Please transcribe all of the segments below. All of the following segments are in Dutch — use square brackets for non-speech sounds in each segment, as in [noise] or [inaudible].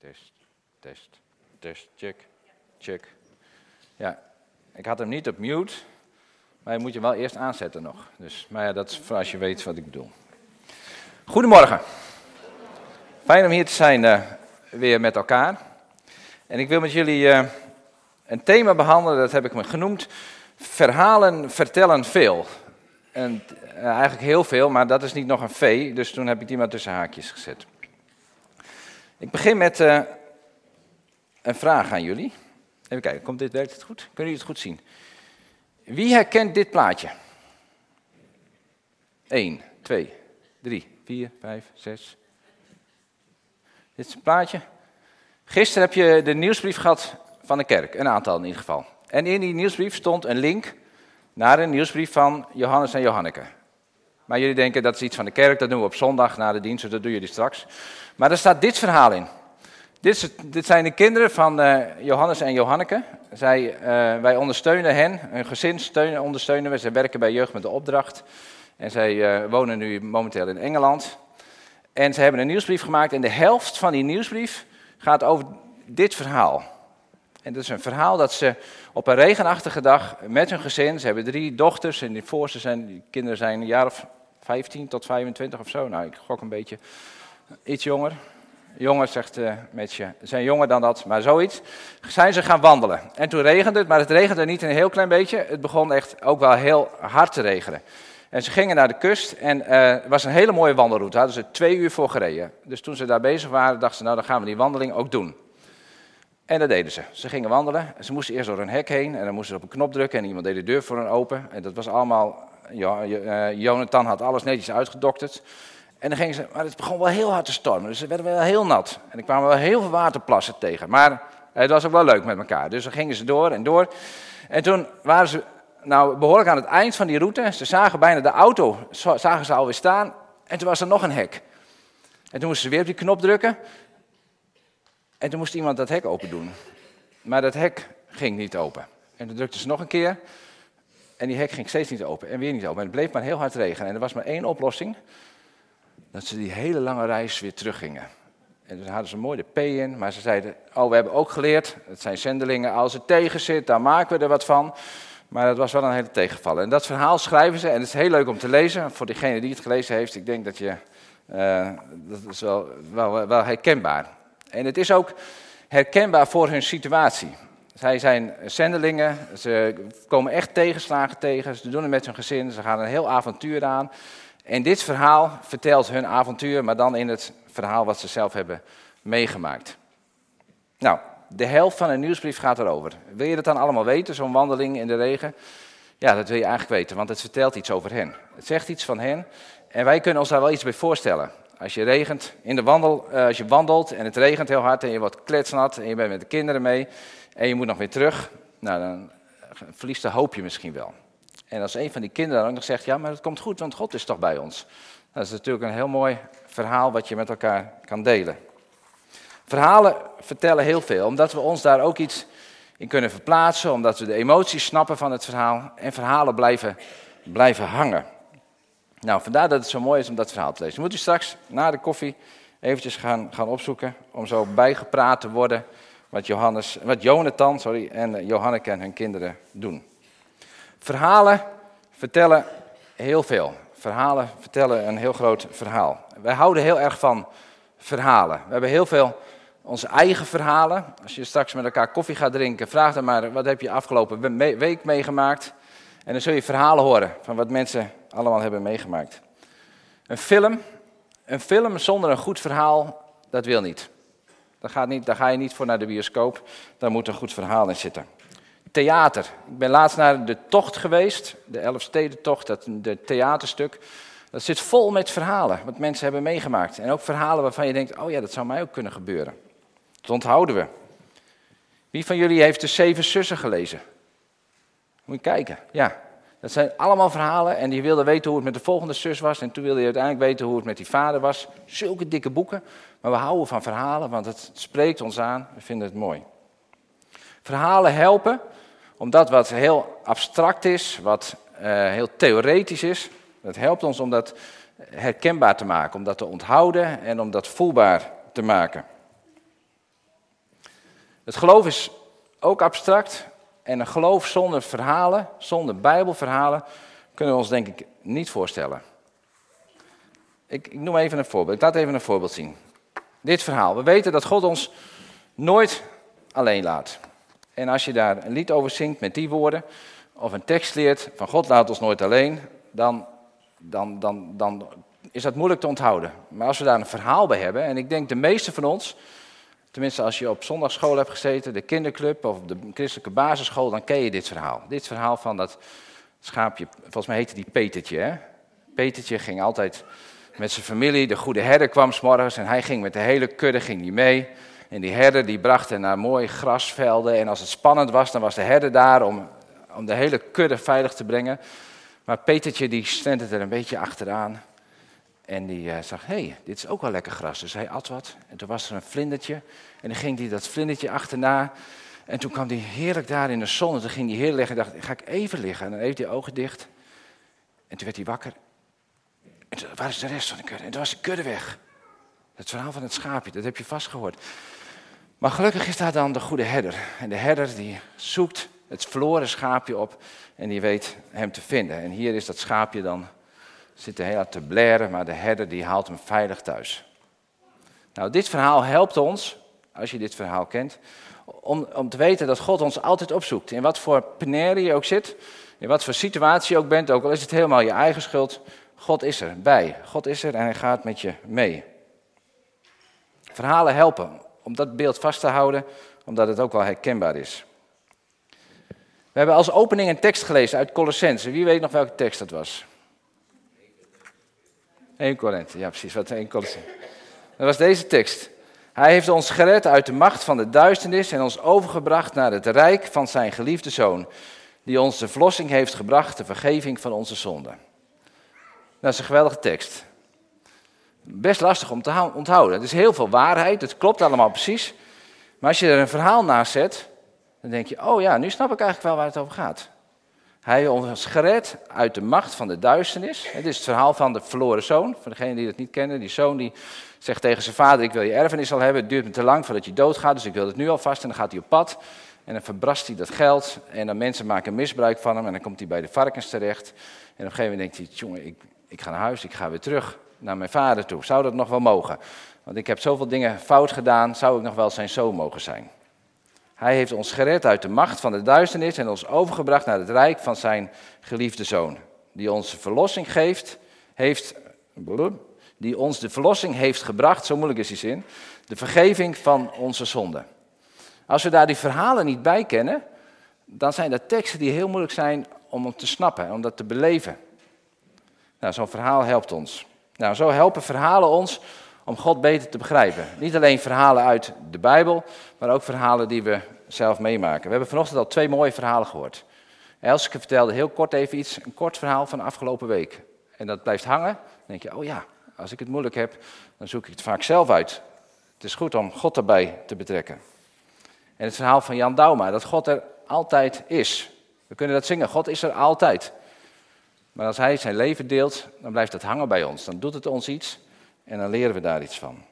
Test, test, test, check, check. Ja, ik had hem niet op mute, maar je moet je wel eerst aanzetten nog. Dus, maar ja, dat is als je weet wat ik bedoel. Goedemorgen. Fijn om hier te zijn uh, weer met elkaar. En ik wil met jullie uh, een thema behandelen, dat heb ik me genoemd. Verhalen vertellen veel. En uh, eigenlijk heel veel, maar dat is niet nog een V, dus toen heb ik die maar tussen haakjes gezet. Ik begin met uh, een vraag aan jullie. Even kijken, komt dit, werkt het goed? Kunnen jullie het goed zien? Wie herkent dit plaatje? 1, 2, 3, 4, 5, 6. Dit is een plaatje. Gisteren heb je de nieuwsbrief gehad van de kerk, een aantal in ieder geval. En in die nieuwsbrief stond een link naar een nieuwsbrief van Johannes en Johanneke. Maar jullie denken dat is iets van de kerk, dat doen we op zondag na de dienst, dat doen jullie straks. Maar er staat dit verhaal in. Dit, dit zijn de kinderen van uh, Johannes en Johanneke. Zij, uh, wij ondersteunen hen, hun gezin steunen, ondersteunen we. Ze werken bij Jeugd met de Opdracht. En zij uh, wonen nu momenteel in Engeland. En ze hebben een nieuwsbrief gemaakt en de helft van die nieuwsbrief gaat over dit verhaal. En dat is een verhaal dat ze op een regenachtige dag met hun gezin, ze hebben drie dochters en die voorste zijn, die kinderen zijn een jaar of 15 tot 25 of zo. Nou, ik gok een beetje iets jonger. Jonger, zegt uh, Metje. Ze zijn jonger dan dat, maar zoiets. Zijn ze gaan wandelen. En toen regende het, maar het regende niet een heel klein beetje. Het begon echt ook wel heel hard te regenen. En ze gingen naar de kust en het was een hele mooie wandelroute. Daar hadden ze twee uur voor gereden. Dus toen ze daar bezig waren, dachten ze, nou dan gaan we die wandeling ook doen. En dat deden ze. Ze gingen wandelen. Ze moesten eerst door een hek heen en dan moesten ze op een knop drukken en iemand deed de deur voor hen open. En dat was allemaal, uh, Jonathan had alles netjes uitgedokterd. En dan gingen ze, maar het begon wel heel hard te stormen, dus ze werden wel heel nat. En er kwamen wel heel veel waterplassen tegen. Maar het was ook wel leuk met elkaar. Dus dan gingen ze door en door. En toen waren ze nou behoorlijk aan het eind van die route. Ze zagen bijna de auto, zagen ze alweer staan. En toen was er nog een hek. En toen moesten ze weer op die knop drukken. En toen moest iemand dat hek open doen. Maar dat hek ging niet open. En toen drukten ze nog een keer. En die hek ging steeds niet open. En weer niet open. En het bleef maar heel hard regenen. En er was maar één oplossing dat ze die hele lange reis weer teruggingen. En toen hadden ze mooi de P in, maar ze zeiden, oh we hebben ook geleerd, het zijn zendelingen, als het tegen zit, dan maken we er wat van. Maar dat was wel een hele tegenvallen. En dat verhaal schrijven ze, en het is heel leuk om te lezen, voor degene die het gelezen heeft, ik denk dat je, uh, dat is wel, wel, wel herkenbaar. En het is ook herkenbaar voor hun situatie. Zij zijn zendelingen, ze komen echt tegenslagen tegen, ze doen het met hun gezin, ze gaan een heel avontuur aan. En dit verhaal vertelt hun avontuur, maar dan in het verhaal wat ze zelf hebben meegemaakt. Nou, de helft van een nieuwsbrief gaat erover. Wil je dat dan allemaal weten, zo'n wandeling in de regen? Ja, dat wil je eigenlijk weten, want het vertelt iets over hen. Het zegt iets van hen en wij kunnen ons daar wel iets bij voorstellen. Als je regent, in de wandel, als je wandelt en het regent heel hard en je wordt kletsnat en je bent met de kinderen mee en je moet nog weer terug, nou dan verliest de hoop je misschien wel. En als een van die kinderen dan ook nog zegt, ja, maar het komt goed, want God is toch bij ons. Dat is natuurlijk een heel mooi verhaal wat je met elkaar kan delen. Verhalen vertellen heel veel, omdat we ons daar ook iets in kunnen verplaatsen, omdat we de emoties snappen van het verhaal en verhalen blijven, blijven hangen. Nou, vandaar dat het zo mooi is om dat verhaal te lezen. Moet u straks na de koffie eventjes gaan, gaan opzoeken om zo bijgepraat te worden wat, Johannes, wat Jonathan sorry, en Johanneke en hun kinderen doen. Verhalen vertellen heel veel. Verhalen vertellen een heel groot verhaal. Wij houden heel erg van verhalen. We hebben heel veel onze eigen verhalen. Als je straks met elkaar koffie gaat drinken, vraag dan maar wat heb je afgelopen week meegemaakt. En dan zul je verhalen horen van wat mensen allemaal hebben meegemaakt. Een film, een film zonder een goed verhaal, dat wil niet. Daar, gaat niet. daar ga je niet voor naar de bioscoop. Daar moet een goed verhaal in zitten theater. Ik ben laatst naar de tocht geweest, de Elfstedentocht, dat de theaterstuk. Dat zit vol met verhalen, wat mensen hebben meegemaakt. En ook verhalen waarvan je denkt, oh ja, dat zou mij ook kunnen gebeuren. Dat onthouden we. Wie van jullie heeft de Zeven Zussen gelezen? Moet je kijken, ja. Dat zijn allemaal verhalen en die wilde weten hoe het met de volgende zus was. En toen wilde je uiteindelijk weten hoe het met die vader was. Zulke dikke boeken. Maar we houden van verhalen, want het spreekt ons aan. We vinden het mooi. Verhalen helpen omdat wat heel abstract is, wat uh, heel theoretisch is, dat helpt ons om dat herkenbaar te maken, om dat te onthouden en om dat voelbaar te maken. Het geloof is ook abstract. En een geloof zonder verhalen, zonder Bijbelverhalen, kunnen we ons denk ik niet voorstellen. Ik, ik noem even een voorbeeld. Ik laat even een voorbeeld zien. Dit verhaal. We weten dat God ons nooit alleen laat. En als je daar een lied over zingt met die woorden, of een tekst leert van God laat ons nooit alleen, dan, dan, dan, dan is dat moeilijk te onthouden. Maar als we daar een verhaal bij hebben, en ik denk de meeste van ons, tenminste als je op zondagschool hebt gezeten, de kinderclub of de christelijke basisschool, dan ken je dit verhaal. Dit verhaal van dat schaapje, volgens mij heette die Petertje. Hè? Petertje ging altijd met zijn familie, de goede herder kwam s'morgens en hij ging met de hele kudde ging die mee. En die herder die bracht hen naar mooie grasvelden en als het spannend was, dan was de herder daar om, om de hele kudde veilig te brengen. Maar Petertje die stond er een beetje achteraan. En die uh, zag, hé, hey, dit is ook wel lekker gras. Dus hij at wat. En toen was er een vlindertje. En dan ging hij dat vlindertje achterna. En toen kwam hij heerlijk daar in de zon. En toen ging hij heel liggen en dacht, ga ik even liggen. En dan heeft hij ogen dicht. En toen werd hij wakker. En toen, waar is de rest van de kudde? En toen was de kudde weg. Het verhaal van het schaapje, dat heb je vast gehoord. Maar gelukkig is daar dan de goede herder. En de herder die zoekt het verloren schaapje op en die weet hem te vinden. En hier is dat schaapje dan, zit heel hard te blaren, maar de herder die haalt hem veilig thuis. Nou, dit verhaal helpt ons, als je dit verhaal kent, om, om te weten dat God ons altijd opzoekt. In wat voor penarie je ook zit, in wat voor situatie je ook bent, ook al is het helemaal je eigen schuld, God is er bij. God is er en hij gaat met je mee. Verhalen helpen om dat beeld vast te houden, omdat het ook wel herkenbaar is. We hebben als opening een tekst gelezen uit Colossense. Wie weet nog welke tekst dat was? 1 Korinthe, ja precies, wat 1 Colossense. Dat was deze tekst. Hij heeft ons gered uit de macht van de duisternis en ons overgebracht naar het rijk van zijn geliefde zoon, die ons de verlossing heeft gebracht, de vergeving van onze zonden. Dat is een geweldige tekst. Best lastig om te onthouden. Het is heel veel waarheid, het klopt allemaal precies. Maar als je er een verhaal naast zet, dan denk je, oh ja, nu snap ik eigenlijk wel waar het over gaat. Hij ons gered uit de macht van de duisternis. Het is het verhaal van de verloren zoon. Voor degenen die dat niet kennen, die zoon die zegt tegen zijn vader, ik wil je erfenis al hebben. Het duurt me te lang voordat je doodgaat, dus ik wil het nu alvast. En dan gaat hij op pad. En dan verbrast hij dat geld. En dan mensen maken misbruik van hem. En dan komt hij bij de varkens terecht. En op een gegeven moment denkt hij, jongen, ik, ik ga naar huis, ik ga weer terug naar mijn vader toe. Zou dat nog wel mogen? Want ik heb zoveel dingen fout gedaan, zou ik nog wel zijn zoon mogen zijn? Hij heeft ons gered uit de macht van de duisternis en ons overgebracht naar het rijk van zijn geliefde zoon. Die ons verlossing geeft, heeft, die ons de verlossing heeft gebracht, zo moeilijk is die zin, de vergeving van onze zonden. Als we daar die verhalen niet bij kennen, dan zijn dat teksten die heel moeilijk zijn om te snappen, om dat te beleven. Nou, zo'n verhaal helpt ons. Nou, zo helpen verhalen ons om God beter te begrijpen. Niet alleen verhalen uit de Bijbel, maar ook verhalen die we zelf meemaken. We hebben vanochtend al twee mooie verhalen gehoord. Elske vertelde heel kort even iets, een kort verhaal van de afgelopen week. En dat blijft hangen. Dan denk je, oh ja, als ik het moeilijk heb, dan zoek ik het vaak zelf uit. Het is goed om God erbij te betrekken. En het verhaal van Jan Dauma, dat God er altijd is. We kunnen dat zingen, God is er altijd. Maar als hij zijn leven deelt, dan blijft het hangen bij ons. Dan doet het ons iets en dan leren we daar iets van.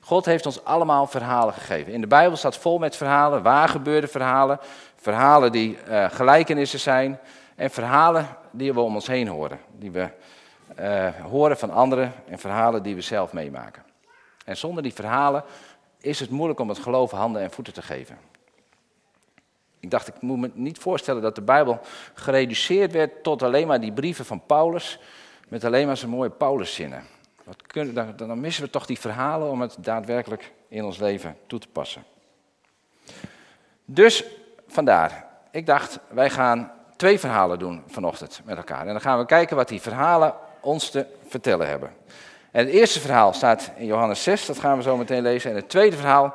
God heeft ons allemaal verhalen gegeven. In de Bijbel staat vol met verhalen, waargebeurde verhalen, verhalen die uh, gelijkenissen zijn en verhalen die we om ons heen horen. Die we uh, horen van anderen en verhalen die we zelf meemaken. En zonder die verhalen is het moeilijk om het geloof handen en voeten te geven. Ik dacht, ik moet me niet voorstellen dat de Bijbel gereduceerd werd tot alleen maar die brieven van Paulus, met alleen maar zijn mooie Pauluszinnen. Kunnen, dan, dan missen we toch die verhalen om het daadwerkelijk in ons leven toe te passen. Dus vandaar, ik dacht, wij gaan twee verhalen doen vanochtend met elkaar. En dan gaan we kijken wat die verhalen ons te vertellen hebben. En het eerste verhaal staat in Johannes 6, dat gaan we zo meteen lezen. En het tweede verhaal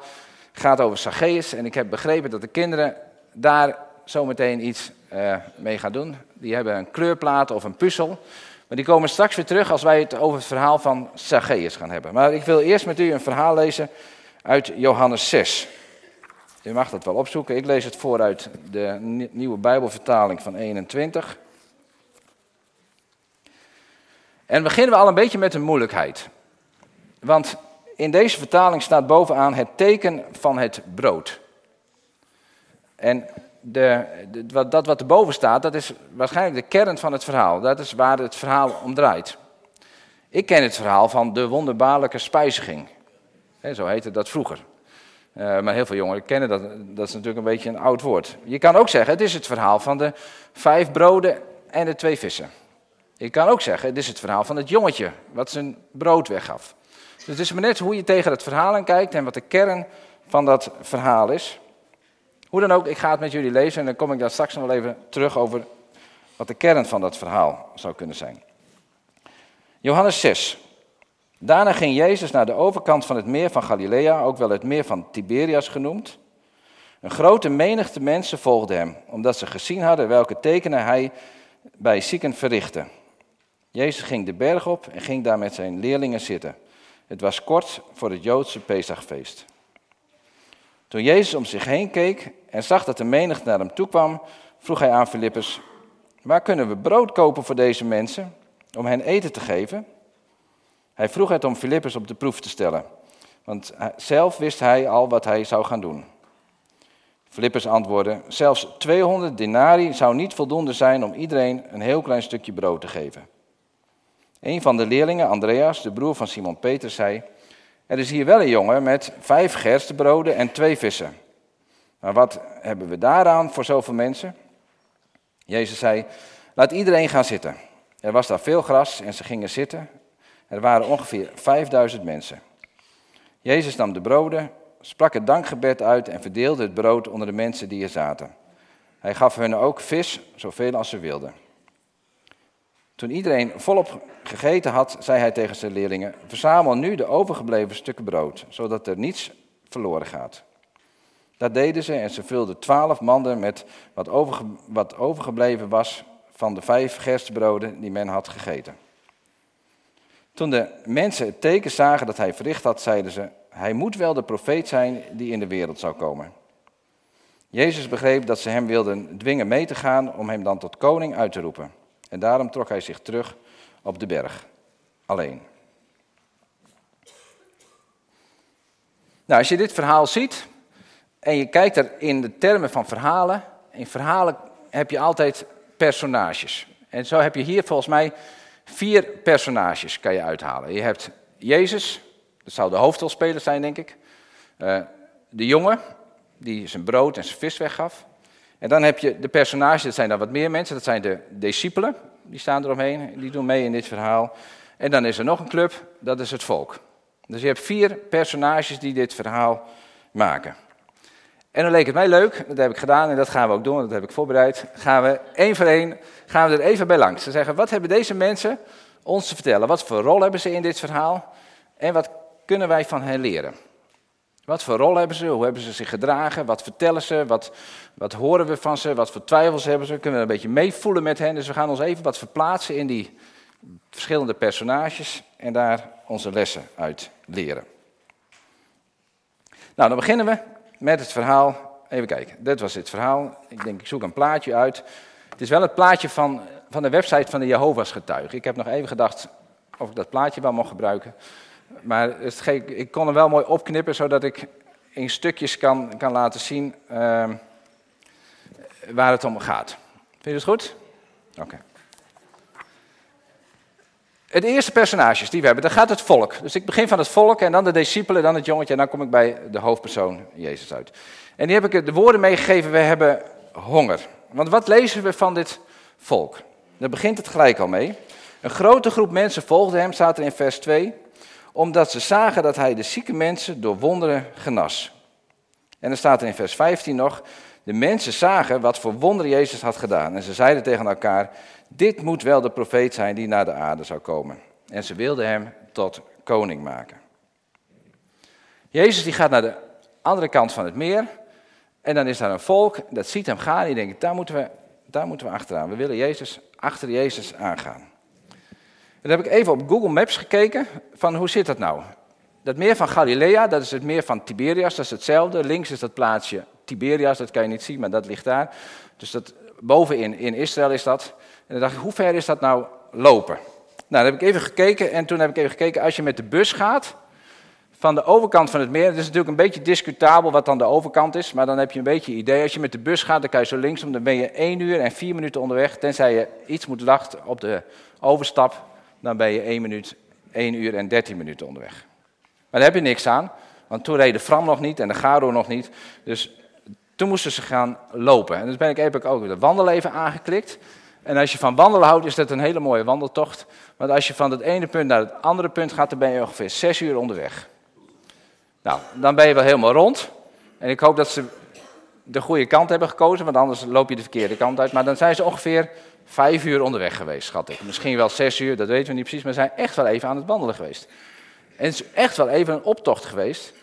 gaat over Zacchaeus. En ik heb begrepen dat de kinderen daar zometeen iets uh, mee gaan doen. Die hebben een kleurplaat of een puzzel. Maar die komen straks weer terug als wij het over het verhaal van Zacchaeus gaan hebben. Maar ik wil eerst met u een verhaal lezen uit Johannes 6. U mag dat wel opzoeken. Ik lees het voor uit de nieuwe Bijbelvertaling van 21. En beginnen we al een beetje met een moeilijkheid. Want in deze vertaling staat bovenaan het teken van het brood. En de, wat, dat wat erboven staat, dat is waarschijnlijk de kern van het verhaal. Dat is waar het verhaal om draait. Ik ken het verhaal van de wonderbaarlijke spijziging. zo heette dat vroeger. Uh, maar heel veel jongeren kennen dat. Dat is natuurlijk een beetje een oud woord. Je kan ook zeggen, het is het verhaal van de vijf broden en de twee vissen. Je kan ook zeggen, het is het verhaal van het jongetje wat zijn brood weggaf. Dus het is maar net hoe je tegen het verhaal aan kijkt en wat de kern van dat verhaal is. Hoe dan ook, ik ga het met jullie lezen en dan kom ik daar straks nog wel even terug over wat de kern van dat verhaal zou kunnen zijn. Johannes 6. Daarna ging Jezus naar de overkant van het meer van Galilea, ook wel het meer van Tiberias genoemd. Een grote menigte mensen volgde hem, omdat ze gezien hadden welke tekenen hij bij zieken verrichtte. Jezus ging de berg op en ging daar met zijn leerlingen zitten. Het was kort voor het Joodse Pesachfeest. Toen Jezus om zich heen keek en zag dat de menigte naar hem toe kwam, vroeg hij aan Filippus, waar kunnen we brood kopen voor deze mensen, om hen eten te geven? Hij vroeg het om Filippus op de proef te stellen, want zelf wist hij al wat hij zou gaan doen. Filippus antwoordde, zelfs 200 denari zou niet voldoende zijn om iedereen een heel klein stukje brood te geven. Een van de leerlingen, Andreas, de broer van Simon Peter, zei, er is hier wel een jongen met vijf gerstebroden en twee vissen. Maar wat hebben we daaraan voor zoveel mensen? Jezus zei, laat iedereen gaan zitten. Er was daar veel gras en ze gingen zitten. Er waren ongeveer 5000 mensen. Jezus nam de broden, sprak het dankgebed uit en verdeelde het brood onder de mensen die er zaten. Hij gaf hen ook vis, zoveel als ze wilden. Toen iedereen volop gegeten had, zei hij tegen zijn leerlingen: Verzamel nu de overgebleven stukken brood, zodat er niets verloren gaat. Dat deden ze en ze vulden twaalf manden met wat, wat overgebleven was van de vijf gerstbroden die men had gegeten. Toen de mensen het teken zagen dat hij verricht had, zeiden ze: Hij moet wel de profeet zijn die in de wereld zou komen. Jezus begreep dat ze hem wilden dwingen mee te gaan om hem dan tot koning uit te roepen. En daarom trok hij zich terug op de berg, alleen. Nou, als je dit verhaal ziet en je kijkt er in de termen van verhalen, in verhalen heb je altijd personages. En zo heb je hier volgens mij vier personages kan je uithalen. Je hebt Jezus, dat zou de hoofdrolspeler zijn denk ik. Uh, de jongen, die zijn brood en zijn vis weggaf. En dan heb je de personages, dat zijn dan wat meer mensen, dat zijn de discipelen, die staan eromheen, die doen mee in dit verhaal. En dan is er nog een club, dat is het volk. Dus je hebt vier personages die dit verhaal maken. En dan leek het mij leuk, dat heb ik gedaan en dat gaan we ook doen, dat heb ik voorbereid. Gaan we één voor één, gaan we er even bij langs. Ze zeggen, wat hebben deze mensen ons te vertellen? Wat voor rol hebben ze in dit verhaal? En wat kunnen wij van hen leren? Wat voor rol hebben ze? Hoe hebben ze zich gedragen? Wat vertellen ze? Wat, wat horen we van ze? Wat voor twijfels hebben ze? Kunnen we een beetje meevoelen met hen? Dus we gaan ons even wat verplaatsen in die verschillende personages en daar onze lessen uit leren. Nou, dan beginnen we met het verhaal. Even kijken, dit was het verhaal. Ik denk, ik zoek een plaatje uit. Het is wel het plaatje van, van de website van de Jehovah's getuigen. Ik heb nog even gedacht of ik dat plaatje wel mocht gebruiken. Maar het, ik kon hem wel mooi opknippen, zodat ik in stukjes kan, kan laten zien uh, waar het om gaat. Vind je het goed? Oké. Het eerste personages die we hebben, dan gaat het volk. Dus ik begin van het volk en dan de discipelen, dan het jongetje en dan kom ik bij de hoofdpersoon, Jezus, uit. En die heb ik de woorden meegegeven, we hebben honger. Want wat lezen we van dit volk? Daar begint het gelijk al mee. Een grote groep mensen volgde hem, staat er in vers 2 omdat ze zagen dat hij de zieke mensen door wonderen genas. En dan staat er in vers 15 nog, de mensen zagen wat voor wonderen Jezus had gedaan. En ze zeiden tegen elkaar, dit moet wel de profeet zijn die naar de aarde zou komen. En ze wilden hem tot koning maken. Jezus die gaat naar de andere kant van het meer. En dan is daar een volk, dat ziet hem gaan. En die denkt, daar moeten, we, daar moeten we achteraan. We willen Jezus, achter Jezus aangaan. Dan heb ik even op Google Maps gekeken van hoe zit dat nou? Dat meer van Galilea, dat is het meer van Tiberias, dat is hetzelfde. Links is dat plaatsje Tiberias, dat kan je niet zien, maar dat ligt daar. Dus dat, bovenin in Israël is dat. En dan dacht ik, hoe ver is dat nou lopen? Nou, dan heb ik even gekeken en toen heb ik even gekeken, als je met de bus gaat van de overkant van het meer. Het is natuurlijk een beetje discutabel wat dan de overkant is, maar dan heb je een beetje idee. Als je met de bus gaat, dan kan je zo linksom, dan ben je 1 uur en 4 minuten onderweg. Tenzij je iets moet wachten op de overstap, dan ben je 1 minuut, 1 uur en 13 minuten onderweg. Maar daar heb je niks aan, want toen reed de Fram nog niet en de Garo nog niet. Dus toen moesten ze gaan lopen. En dus ben ik, heb ik ook de wandelen even aangeklikt. En als je van wandelen houdt, is dat een hele mooie wandeltocht. Want als je van het ene punt naar het andere punt gaat, dan ben je ongeveer 6 uur onderweg. Nou, dan ben je wel helemaal rond. En ik hoop dat ze de goede kant hebben gekozen, want anders loop je de verkeerde kant uit. Maar dan zijn ze ongeveer vijf uur onderweg geweest, schat ik. Misschien wel zes uur, dat weten we niet precies, maar ze zijn echt wel even aan het wandelen geweest. En het is echt wel even een optocht geweest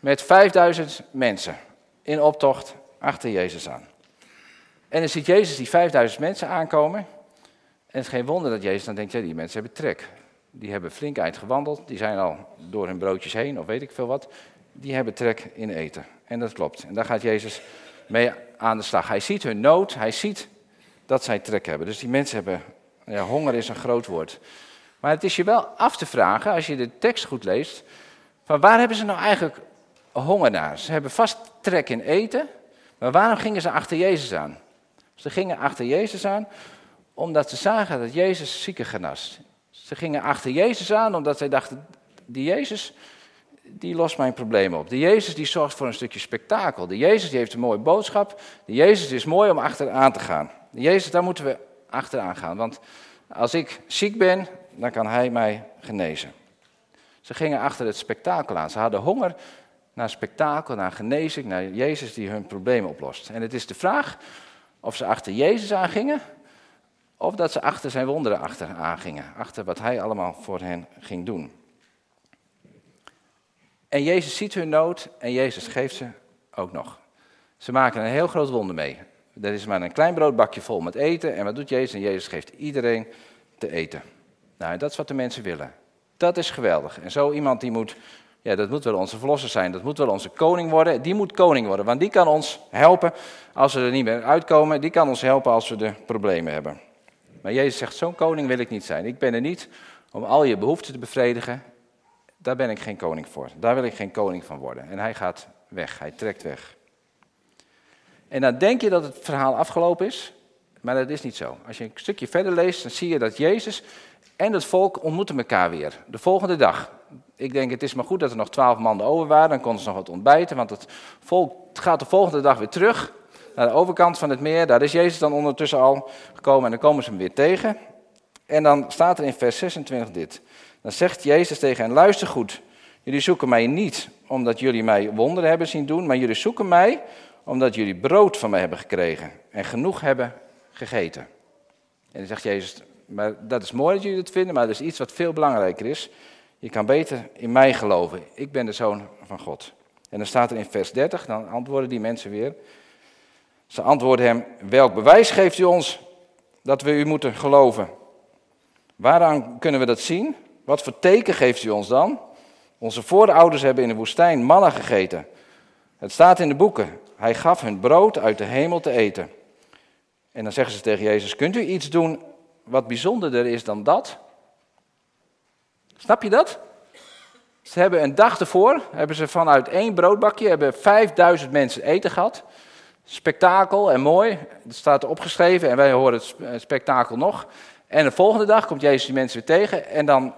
met 5000 mensen in optocht achter Jezus aan. En dan ziet Jezus die 5000 mensen aankomen. En het is geen wonder dat Jezus dan denkt, ja, die mensen hebben trek. Die hebben flink eind gewandeld, die zijn al door hun broodjes heen, of weet ik veel wat die hebben trek in eten. En dat klopt. En daar gaat Jezus mee aan de slag. Hij ziet hun nood, hij ziet dat zij trek hebben. Dus die mensen hebben, ja, honger is een groot woord. Maar het is je wel af te vragen, als je de tekst goed leest, van waar hebben ze nou eigenlijk honger naar? Ze hebben vast trek in eten, maar waarom gingen ze achter Jezus aan? Ze gingen achter Jezus aan omdat ze zagen dat Jezus zieken genast. Ze gingen achter Jezus aan omdat zij dachten, die Jezus, die lost mijn problemen op. De Jezus die zorgt voor een stukje spektakel. De Jezus die heeft een mooie boodschap. De Jezus is mooi om achteraan te gaan. De Jezus, daar moeten we achteraan gaan. Want als ik ziek ben, dan kan Hij mij genezen. Ze gingen achter het spektakel aan. Ze hadden honger naar spektakel, naar genezing, naar Jezus die hun problemen oplost. En het is de vraag of ze achter Jezus aangingen, of dat ze achter zijn wonderen achteraan gingen. Achter wat Hij allemaal voor hen ging doen. En Jezus ziet hun nood en Jezus geeft ze ook nog. Ze maken een heel groot wonder mee. Er is maar een klein broodbakje vol met eten. En wat doet Jezus? En Jezus geeft iedereen te eten. Nou, dat is wat de mensen willen. Dat is geweldig. En zo iemand die moet, ja, dat moet wel onze verlosser zijn. Dat moet wel onze koning worden. Die moet koning worden, want die kan ons helpen als we er niet meer uitkomen. Die kan ons helpen als we de problemen hebben. Maar Jezus zegt, zo'n koning wil ik niet zijn. Ik ben er niet om al je behoeften te bevredigen. Daar ben ik geen koning voor. Daar wil ik geen koning van worden. En hij gaat weg, hij trekt weg. En dan denk je dat het verhaal afgelopen is, maar dat is niet zo. Als je een stukje verder leest, dan zie je dat Jezus en het volk ontmoeten elkaar weer. De volgende dag. Ik denk, het is maar goed dat er nog twaalf mannen over waren. Dan konden ze nog wat ontbijten, want het volk gaat de volgende dag weer terug naar de overkant van het meer. Daar is Jezus dan ondertussen al gekomen en dan komen ze hem weer tegen. En dan staat er in vers 26 dit. Dan zegt Jezus tegen hen, luister goed, jullie zoeken mij niet omdat jullie mij wonderen hebben zien doen, maar jullie zoeken mij omdat jullie brood van mij hebben gekregen en genoeg hebben gegeten. En dan zegt Jezus, maar dat is mooi dat jullie dat vinden, maar er is iets wat veel belangrijker is. Je kan beter in mij geloven. Ik ben de zoon van God. En dan staat er in vers 30, dan antwoorden die mensen weer. Ze antwoorden hem, welk bewijs geeft u ons dat we u moeten geloven? Waaraan kunnen we dat zien? Wat voor teken geeft u ons dan? Onze voorouders hebben in de woestijn mannen gegeten. Het staat in de boeken. Hij gaf hun brood uit de hemel te eten. En dan zeggen ze tegen Jezus: Kunt u iets doen wat bijzonderder is dan dat? Snap je dat? Ze hebben een dag ervoor, hebben ze vanuit één broodbakje, hebben 5000 mensen eten gehad. Spektakel en mooi, dat staat opgeschreven en wij horen het spektakel nog. En de volgende dag komt Jezus die mensen weer tegen en dan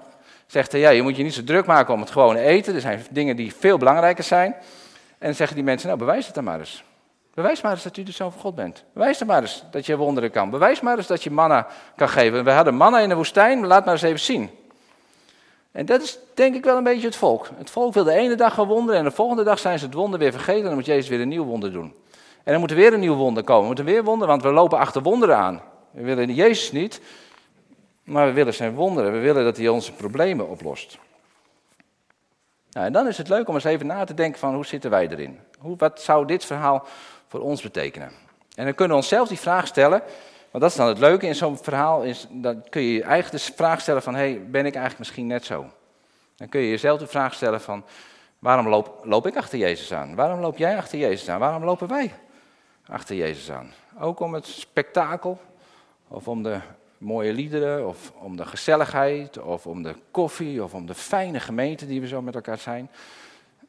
zegt hij, ja, je moet je niet zo druk maken om het gewone eten. Er zijn dingen die veel belangrijker zijn. En dan zeggen die mensen, nou bewijs het dan maar eens. Bewijs maar eens dat u de zoon van God bent. Bewijs dan maar eens dat je wonderen kan. Bewijs maar eens dat je manna kan geven. We hadden manna in de woestijn, laat maar eens even zien. En dat is denk ik wel een beetje het volk. Het volk wil de ene dag gaan wonderen en de volgende dag zijn ze het wonder weer vergeten. En dan moet Jezus weer een nieuw wonder doen. En dan moet er weer een nieuw wonder komen. We moeten weer wonderen, want we lopen achter wonderen aan. We willen Jezus niet, maar we willen zijn wonderen. We willen dat hij onze problemen oplost. Nou, en dan is het leuk om eens even na te denken van hoe zitten wij erin? Hoe, wat zou dit verhaal voor ons betekenen? En dan kunnen we onszelf die vraag stellen. Want dat is dan het leuke in zo'n verhaal. Is, dan kun je je eigen de vraag stellen van, hey, ben ik eigenlijk misschien net zo? Dan kun je jezelf de vraag stellen van, waarom loop, loop ik achter Jezus aan? Waarom loop jij achter Jezus aan? Waarom lopen wij achter Jezus aan? Ook om het spektakel of om de mooie liederen, of om de gezelligheid, of om de koffie, of om de fijne gemeente die we zo met elkaar zijn.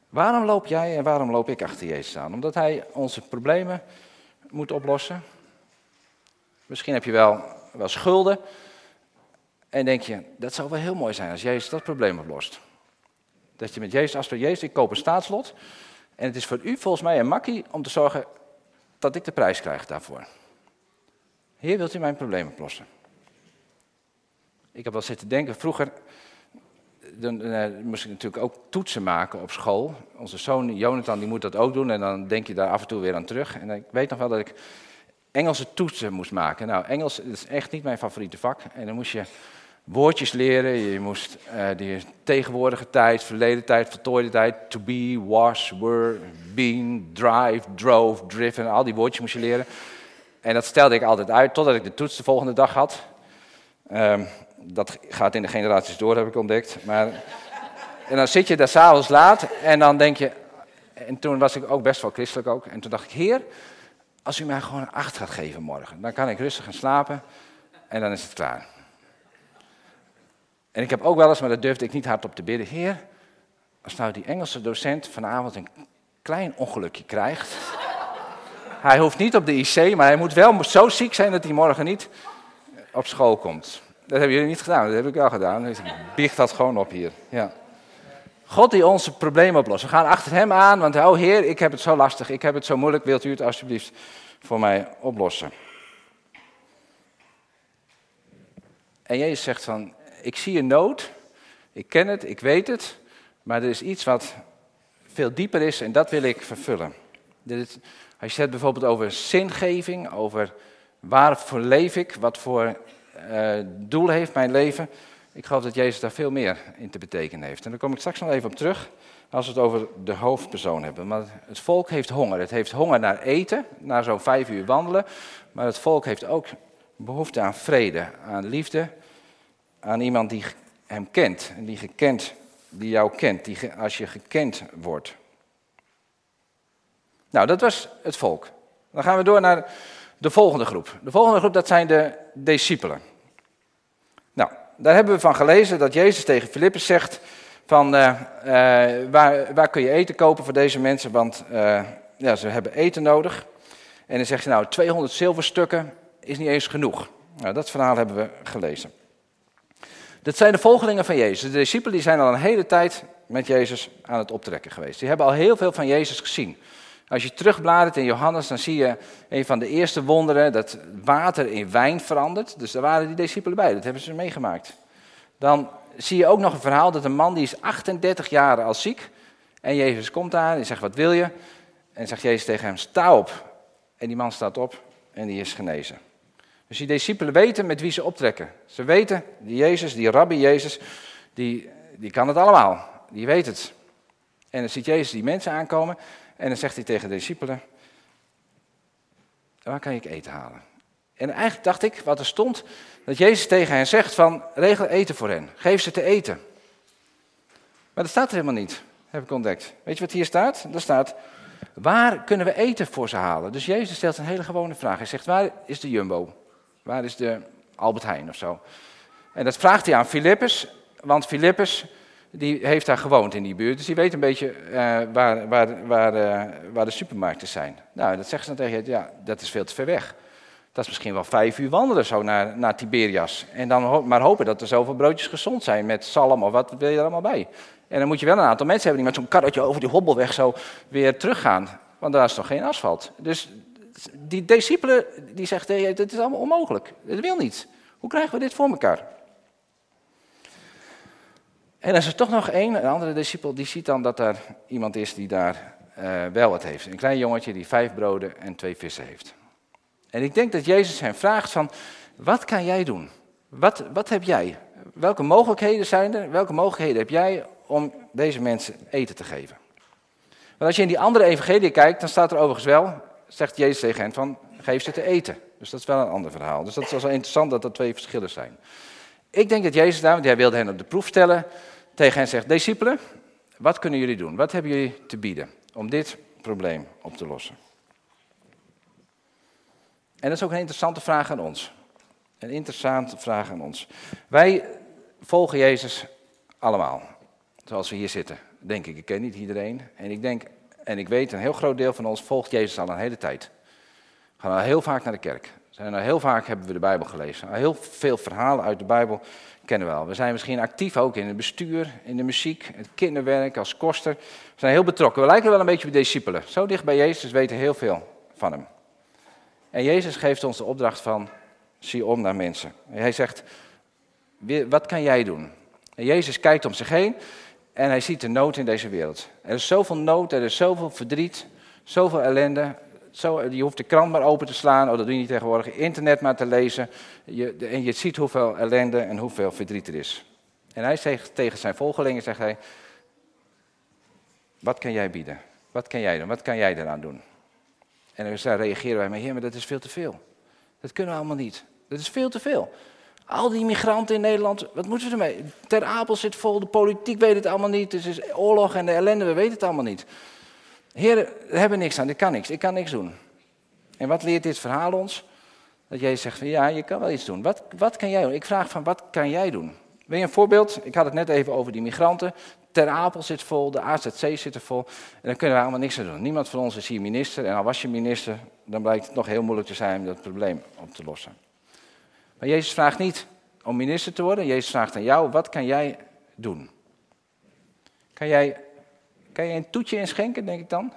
Waarom loop jij en waarom loop ik achter Jezus aan? Omdat hij onze problemen moet oplossen. Misschien heb je wel, wel schulden. En denk je, dat zou wel heel mooi zijn als Jezus dat probleem oplost. Dat je met Jezus afspreekt, Jezus, ik koop een staatslot. En het is voor u volgens mij een makkie om te zorgen dat ik de prijs krijg daarvoor. Heer, wilt u mijn probleem oplossen? Ik heb wel zitten denken, vroeger dan, uh, moest ik natuurlijk ook toetsen maken op school. Onze zoon Jonathan die moet dat ook doen en dan denk je daar af en toe weer aan terug. En ik weet nog wel dat ik Engelse toetsen moest maken. Nou, Engels is echt niet mijn favoriete vak. En dan moest je woordjes leren. Je moest uh, die tegenwoordige tijd, verleden tijd, voltooide tijd, to be, was, were, been, drive, drove, driven. Al die woordjes moest je leren. En dat stelde ik altijd uit totdat ik de toets de volgende dag had. Um, dat gaat in de generaties door, heb ik ontdekt. Maar, en dan zit je daar s'avonds laat en dan denk je... En toen was ik ook best wel christelijk ook. En toen dacht ik, heer, als u mij gewoon een acht gaat geven morgen... dan kan ik rustig gaan slapen en dan is het klaar. En ik heb ook wel eens, maar dat durfde ik niet hardop te bidden... Heer, als nou die Engelse docent vanavond een klein ongelukje krijgt... [laughs] Hij hoeft niet op de IC, maar hij moet wel zo ziek zijn dat hij morgen niet op school komt. Dat hebben jullie niet gedaan, dat heb ik wel gedaan. Dus ik biecht dat gewoon op hier. Ja. God die onze problemen oplost. We gaan achter hem aan, want oh Heer, ik heb het zo lastig, ik heb het zo moeilijk. Wilt u het alsjeblieft voor mij oplossen? En Jezus zegt van, ik zie een nood, ik ken het, ik weet het, maar er is iets wat veel dieper is en dat wil ik vervullen. Dit, als je het bijvoorbeeld over zingeving, over waarvoor leef ik, wat voor uh, doel heeft mijn leven. Ik geloof dat Jezus daar veel meer in te betekenen heeft. En daar kom ik straks nog even op terug als we het over de hoofdpersoon hebben. Maar het volk heeft honger. Het heeft honger naar eten, naar zo'n vijf uur wandelen. Maar het volk heeft ook behoefte aan vrede, aan liefde, aan iemand die hem kent. En die gekend, die jou kent, die als je gekend wordt. Nou, dat was het volk. Dan gaan we door naar de volgende groep. De volgende groep, dat zijn de discipelen. Nou, daar hebben we van gelezen dat Jezus tegen Filippus zegt van uh, uh, waar, waar kun je eten kopen voor deze mensen, want uh, ja, ze hebben eten nodig. En dan zegt hij nou 200 zilverstukken is niet eens genoeg. Nou, dat verhaal hebben we gelezen. Dat zijn de volgelingen van Jezus. De discipelen die zijn al een hele tijd met Jezus aan het optrekken geweest. Die hebben al heel veel van Jezus gezien. Als je terugbladert in Johannes, dan zie je een van de eerste wonderen dat water in wijn verandert. Dus daar waren die discipelen bij, dat hebben ze meegemaakt. Dan zie je ook nog een verhaal dat een man die is 38 jaar al ziek. En Jezus komt daar en zegt, wat wil je? En zegt Jezus tegen hem, sta op. En die man staat op en die is genezen. Dus die discipelen weten met wie ze optrekken. Ze weten, die Jezus, die rabbi Jezus, die, die kan het allemaal. Die weet het. En dan ziet Jezus die mensen aankomen en dan zegt hij tegen de discipelen, waar kan ik eten halen? En eigenlijk dacht ik, wat er stond, dat Jezus tegen hen zegt van, regel eten voor hen, geef ze te eten. Maar dat staat er helemaal niet, heb ik ontdekt. Weet je wat hier staat? Er staat, waar kunnen we eten voor ze halen? Dus Jezus stelt een hele gewone vraag. Hij zegt, waar is de Jumbo? Waar is de Albert Heijn of zo? En dat vraagt hij aan Filippus, want Filippus die heeft daar gewoond in die buurt. Dus die weet een beetje uh, waar, waar, waar, uh, waar de supermarkten zijn. Nou, dat zeggen ze dan tegen je, ja, dat is veel te ver weg. Dat is misschien wel vijf uur wandelen zo naar, naar Tiberias. En dan maar hopen dat er zoveel broodjes gezond zijn met zalm of wat wil je er allemaal bij. En dan moet je wel een aantal mensen hebben die met zo'n karretje over die hobbelweg zo weer teruggaan. Want daar is toch geen asfalt. Dus die discipelen die zegt, hey, dit is allemaal onmogelijk. Dat wil niet. Hoe krijgen we dit voor elkaar? En er is er toch nog één, een andere discipel, die ziet dan dat er iemand is die daar uh, wel wat heeft. Een klein jongetje die vijf broden en twee vissen heeft. En ik denk dat Jezus hem vraagt van, wat kan jij doen? Wat, wat heb jij? Welke mogelijkheden zijn er? Welke mogelijkheden heb jij om deze mensen eten te geven? Want als je in die andere evangelie kijkt, dan staat er overigens wel, zegt Jezus tegen hen van, geef ze te eten. Dus dat is wel een ander verhaal. Dus dat is wel interessant dat er twee verschillen zijn. Ik denk dat Jezus daar, want hij wilde hen op de proef stellen, tegen hen zegt, discipelen, wat kunnen jullie doen? Wat hebben jullie te bieden om dit probleem op te lossen? En dat is ook een interessante vraag aan ons. Een interessante vraag aan ons. Wij volgen Jezus allemaal, zoals we hier zitten. denk ik. Ik ken niet iedereen. En ik denk, en ik weet, een heel groot deel van ons volgt Jezus al een hele tijd. We gaan al heel vaak naar de kerk. Heel vaak hebben we de Bijbel gelezen. Heel veel verhalen uit de Bijbel kennen we al. We zijn misschien actief ook in het bestuur, in de muziek, het kinderwerk, als koster. We zijn heel betrokken. We lijken wel een beetje op discipelen. Zo dicht bij Jezus weten heel veel van hem. En Jezus geeft ons de opdracht van, zie om naar mensen. Hij zegt, wat kan jij doen? En Jezus kijkt om zich heen en hij ziet de nood in deze wereld. Er is zoveel nood, er is zoveel verdriet, zoveel ellende. Zo, je hoeft de krant maar open te slaan, oh dat doe je niet tegenwoordig, internet maar te lezen. Je, en je ziet hoeveel ellende en hoeveel verdriet er is. En hij zegt tegen zijn volgelingen, zegt hij, wat kan jij bieden? Wat kan jij doen? Wat kan jij eraan doen? En dan reageren wij, maar heer, maar dat is veel te veel. Dat kunnen we allemaal niet. Dat is veel te veel. Al die migranten in Nederland, wat moeten we ermee? Ter Apel zit vol, de politiek weet het allemaal niet. Het is oorlog en de ellende, we weten het allemaal niet. Heer, we hebben niks aan, ik kan niks, ik kan niks doen. En wat leert dit verhaal ons? Dat jij zegt van ja, je kan wel iets doen. Wat, wat kan jij doen? Ik vraag van wat kan jij doen? Wil je een voorbeeld? Ik had het net even over die migranten. Ter Apel zit vol, de AZC zit er vol. En dan kunnen we allemaal niks aan doen. Niemand van ons is hier minister. En al was je minister, dan blijkt het nog heel moeilijk te zijn om dat probleem op te lossen. Maar Jezus vraagt niet om minister te worden. Jezus vraagt aan jou, wat kan jij doen? Kan jij, kan je een toetje inschenken, denk ik dan?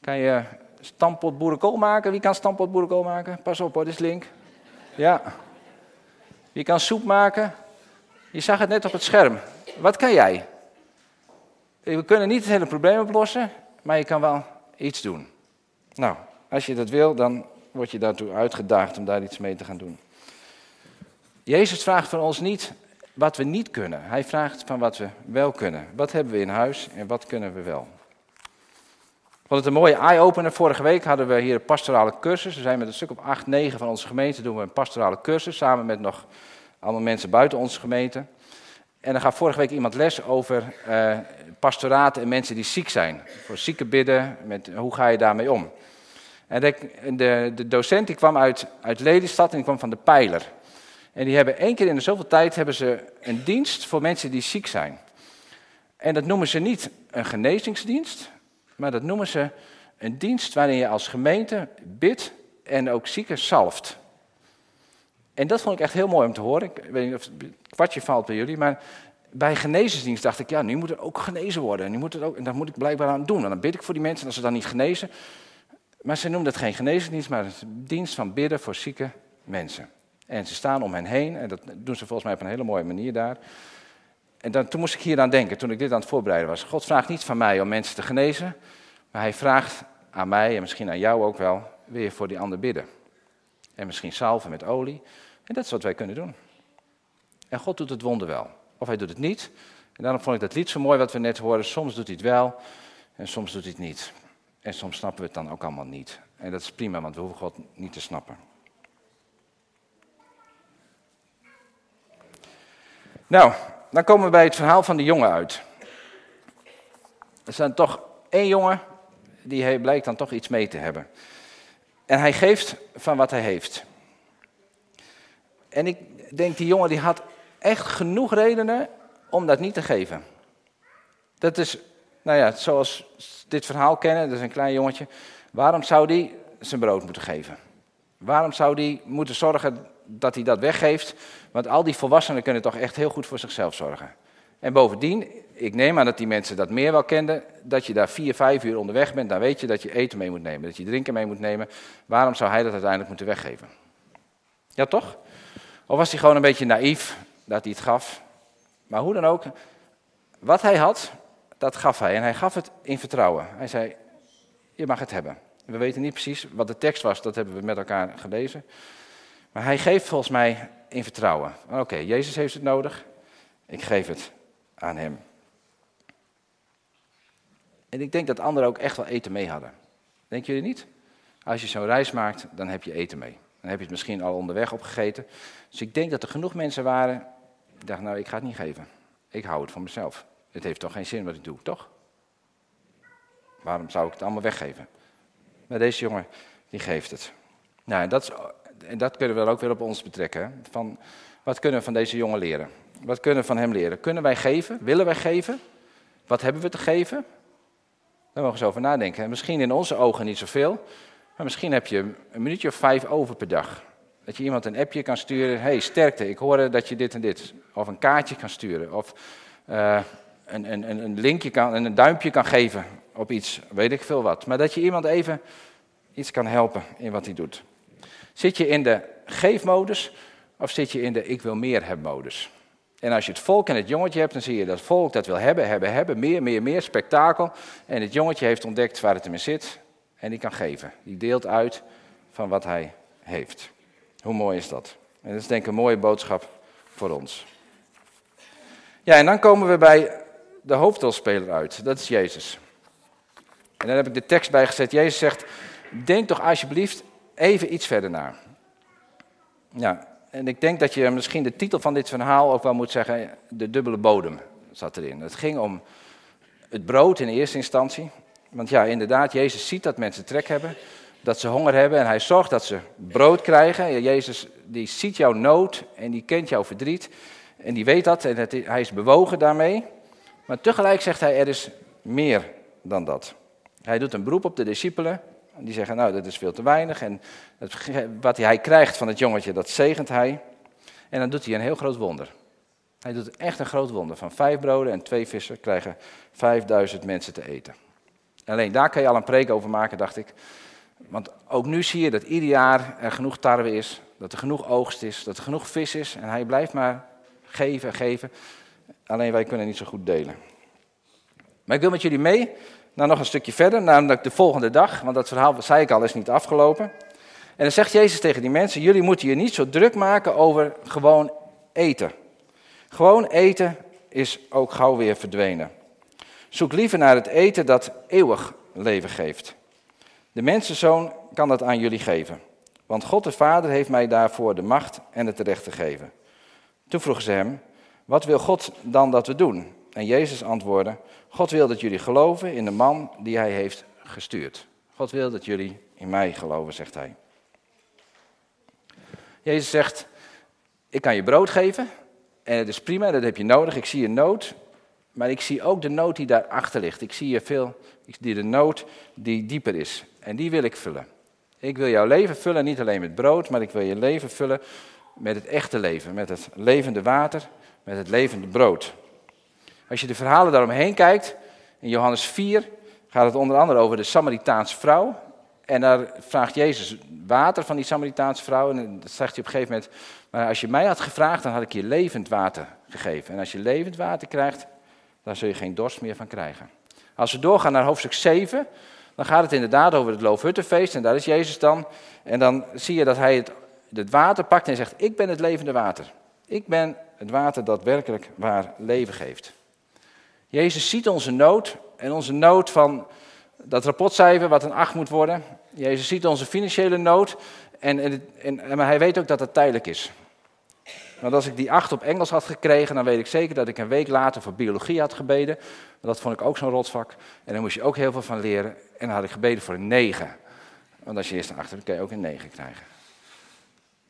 Kan je stampot boerenkool maken? Wie kan stampot boerenkool maken? Pas op hoor, dit is link. Ja. Wie kan soep maken? Je zag het net op het scherm. Wat kan jij? We kunnen niet het hele probleem oplossen, maar je kan wel iets doen. Nou, als je dat wil, dan word je daartoe uitgedaagd om daar iets mee te gaan doen. Jezus vraagt van ons niet wat we niet kunnen. Hij vraagt van wat we wel kunnen. Wat hebben we in huis en wat kunnen we wel? Ik vond het een mooie eye-opener. Vorige week hadden we hier een pastorale cursus. We zijn met een stuk of acht, negen van onze gemeente doen we een pastorale cursus. Samen met nog allemaal mensen buiten onze gemeente. En dan gaat vorige week iemand les over uh, pastoraten en mensen die ziek zijn. Voor zieken bidden, met, hoe ga je daarmee om? En de, de, de docent die kwam uit, uit Lelystad en die kwam van de Pijler. En die hebben één keer in de zoveel tijd hebben ze een dienst voor mensen die ziek zijn. En dat noemen ze niet een genezingsdienst, maar dat noemen ze een dienst waarin je als gemeente bidt en ook zieken salft. En dat vond ik echt heel mooi om te horen. Ik weet niet of het kwartje valt bij jullie, maar bij genezingsdienst dacht ik, ja, nu moet er ook genezen worden. En, nu moet het ook, en dat moet ik blijkbaar aan doen. En dan bid ik voor die mensen, en als ze dan niet genezen. Maar ze noemen dat geen genezingsdienst, maar een dienst van bidden voor zieke mensen. En ze staan om hen heen en dat doen ze volgens mij op een hele mooie manier daar. En dan, toen moest ik hier aan denken, toen ik dit aan het voorbereiden was. God vraagt niet van mij om mensen te genezen, maar hij vraagt aan mij en misschien aan jou ook wel, je voor die ander bidden? En misschien salven met olie. En dat is wat wij kunnen doen. En God doet het wonder wel. Of hij doet het niet. En daarom vond ik dat lied zo mooi wat we net hoorden. Soms doet hij het wel en soms doet hij het niet. En soms snappen we het dan ook allemaal niet. En dat is prima, want we hoeven God niet te snappen. Nou, dan komen we bij het verhaal van de jongen uit. Er zijn toch één jongen, die blijkt dan toch iets mee te hebben. En hij geeft van wat hij heeft. En ik denk, die jongen die had echt genoeg redenen om dat niet te geven. Dat is, nou ja, zoals dit verhaal kennen, dat is een klein jongetje. Waarom zou die zijn brood moeten geven? Waarom zou die moeten zorgen dat hij dat weggeeft? Want al die volwassenen kunnen toch echt heel goed voor zichzelf zorgen. En bovendien, ik neem aan dat die mensen dat meer wel kenden, dat je daar vier, vijf uur onderweg bent, dan weet je dat je eten mee moet nemen, dat je drinken mee moet nemen. Waarom zou hij dat uiteindelijk moeten weggeven? Ja, toch? Of was hij gewoon een beetje naïef dat hij het gaf? Maar hoe dan ook, wat hij had, dat gaf hij. En hij gaf het in vertrouwen. Hij zei, je mag het hebben. We weten niet precies wat de tekst was, dat hebben we met elkaar gelezen. Maar hij geeft volgens mij in vertrouwen. Oké, Jezus heeft het nodig, ik geef het aan hem. En ik denk dat anderen ook echt wel eten mee hadden. Denken jullie niet? Als je zo'n reis maakt, dan heb je eten mee. Dan heb je het misschien al onderweg opgegeten. Dus ik denk dat er genoeg mensen waren die dachten, nou ik ga het niet geven. Ik hou het voor mezelf. Het heeft toch geen zin wat ik doe, toch? Waarom zou ik het allemaal weggeven? Maar deze jongen, die geeft het. Nou, dat, is, en dat kunnen we ook weer op ons betrekken. Van, wat kunnen we van deze jongen leren? Wat kunnen we van hem leren? Kunnen wij geven? Willen wij geven? Wat hebben we te geven? Daar mogen we eens over nadenken. misschien in onze ogen niet zoveel, maar misschien heb je een minuutje of vijf over per dag. Dat je iemand een appje kan sturen. hey, sterkte, ik hoorde dat je dit en dit. Of een kaartje kan sturen. Of uh, een, een, een linkje kan, een duimpje kan geven op iets, weet ik veel wat. Maar dat je iemand even iets kan helpen in wat hij doet. Zit je in de geefmodus of zit je in de ik wil meer hebben modus? En als je het volk en het jongetje hebt, dan zie je dat het volk dat wil hebben, hebben, hebben, meer, meer, meer, spektakel. En het jongetje heeft ontdekt waar het hem in zit en die kan geven. Die deelt uit van wat hij heeft. Hoe mooi is dat? En dat is denk ik een mooie boodschap voor ons. Ja, en dan komen we bij de hoofdrolspeler uit. Dat is Jezus. En daar heb ik de tekst bij gezet. Jezus zegt, denk toch alsjeblieft even iets verder na. Ja, en ik denk dat je misschien de titel van dit verhaal ook wel moet zeggen, de dubbele bodem zat erin. Het ging om het brood in eerste instantie. Want ja, inderdaad, Jezus ziet dat mensen trek hebben, dat ze honger hebben en hij zorgt dat ze brood krijgen. Jezus die ziet jouw nood en die kent jouw verdriet en die weet dat en hij is bewogen daarmee. Maar tegelijk zegt hij, er is meer dan dat. Hij doet een beroep op de discipelen. Die zeggen, nou, dat is veel te weinig. En wat hij krijgt van het jongetje, dat zegent hij. En dan doet hij een heel groot wonder. Hij doet echt een groot wonder. Van vijf broden en twee vissen krijgen vijfduizend mensen te eten. Alleen daar kan je al een preek over maken, dacht ik. Want ook nu zie je dat ieder jaar er genoeg tarwe is, dat er genoeg oogst is, dat er genoeg vis is. En hij blijft maar geven en geven. Alleen wij kunnen niet zo goed delen. Maar ik wil met jullie mee naar nog een stukje verder, namelijk de volgende dag. Want dat verhaal, zei ik al, is niet afgelopen. En dan zegt Jezus tegen die mensen, jullie moeten je niet zo druk maken over gewoon eten. Gewoon eten is ook gauw weer verdwenen. Zoek liever naar het eten dat eeuwig leven geeft. De mensenzoon kan dat aan jullie geven. Want God de Vader heeft mij daarvoor de macht en het recht gegeven. Toen vroegen ze hem, wat wil God dan dat we doen? En Jezus antwoordde, God wil dat jullie geloven in de man die hij heeft gestuurd. God wil dat jullie in mij geloven, zegt hij. Jezus zegt, ik kan je brood geven en het is prima, dat heb je nodig. Ik zie een nood, maar ik zie ook de nood die daarachter ligt. Ik zie je veel, ik zie de nood die dieper is en die wil ik vullen. Ik wil jouw leven vullen, niet alleen met brood, maar ik wil je leven vullen met het echte leven, met het levende water, met het levende brood. Als je de verhalen daaromheen kijkt, in Johannes 4 gaat het onder andere over de Samaritaanse vrouw. En daar vraagt Jezus water van die Samaritaanse vrouw. En dat zegt hij op een gegeven moment, maar als je mij had gevraagd, dan had ik je levend water gegeven. En als je levend water krijgt, dan zul je geen dorst meer van krijgen. Als we doorgaan naar hoofdstuk 7, dan gaat het inderdaad over het Loofhuttenfeest. En daar is Jezus dan. En dan zie je dat hij het, het water pakt en zegt, ik ben het levende water. Ik ben het water dat werkelijk waar leven geeft. Jezus ziet onze nood en onze nood van dat rapportcijfer wat een 8 moet worden. Jezus ziet onze financiële nood en, en, en, maar hij weet ook dat het tijdelijk is. Want als ik die 8 op Engels had gekregen, dan weet ik zeker dat ik een week later voor biologie had gebeden. Dat vond ik ook zo'n rotsvak. En daar moest je ook heel veel van leren. En dan had ik gebeden voor een 9. Want als je eerst een 8 hebt, kan je ook een 9 krijgen.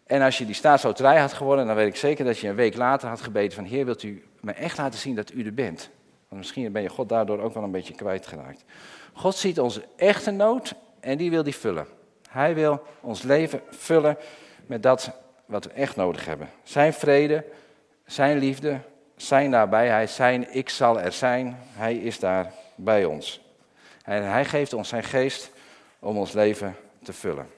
En als je die staatsloterij had gewonnen, dan weet ik zeker dat je een week later had gebeden van Heer, wilt u me echt laten zien dat u er bent? Misschien ben je God daardoor ook wel een beetje kwijtgeraakt. God ziet onze echte nood en die wil die vullen. Hij wil ons leven vullen met dat wat we echt nodig hebben. Zijn vrede, zijn liefde, zijn nabijheid, zijn ik zal er zijn. Hij is daar bij ons. En hij geeft ons zijn geest om ons leven te vullen.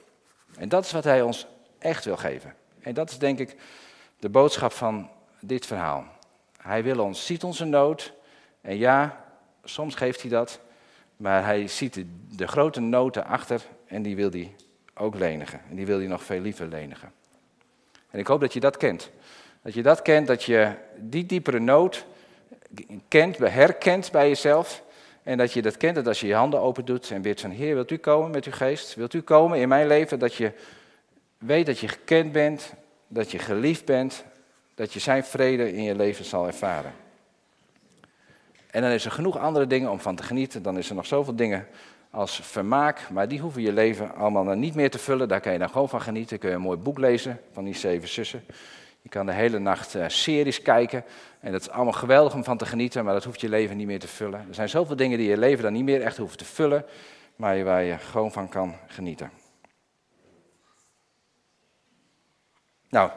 En dat is wat hij ons echt wil geven. En dat is denk ik de boodschap van dit verhaal. Hij wil ons, ziet onze nood. En ja, soms geeft hij dat. Maar hij ziet de, grote noten achter en die wil hij ook lenigen. En die wil hij nog veel liever lenigen. En ik hoop dat je dat kent. Dat je dat kent, dat je die diepere nood kent, herkent bij jezelf. En dat je dat kent, dat als je je handen open doet en bidt van Heer, wilt u komen met uw geest? Wilt u komen in mijn leven? Dat je weet dat je gekend bent, dat je geliefd bent, dat je zijn vrede in je leven zal ervaren. En dan is er genoeg andere dingen om van te genieten. Dan is er nog zoveel dingen als vermaak, maar die hoeven je leven allemaal dan niet meer te vullen. Daar kan je dan gewoon van genieten. Kun je een mooi boek lezen van die zeven zussen. Je kan de hele nacht uh, series kijken. En dat is allemaal geweldig om van te genieten, maar dat hoeft je leven niet meer te vullen. Er zijn zoveel dingen die je leven dan niet meer echt hoeft te vullen, maar waar je gewoon van kan genieten. Nou,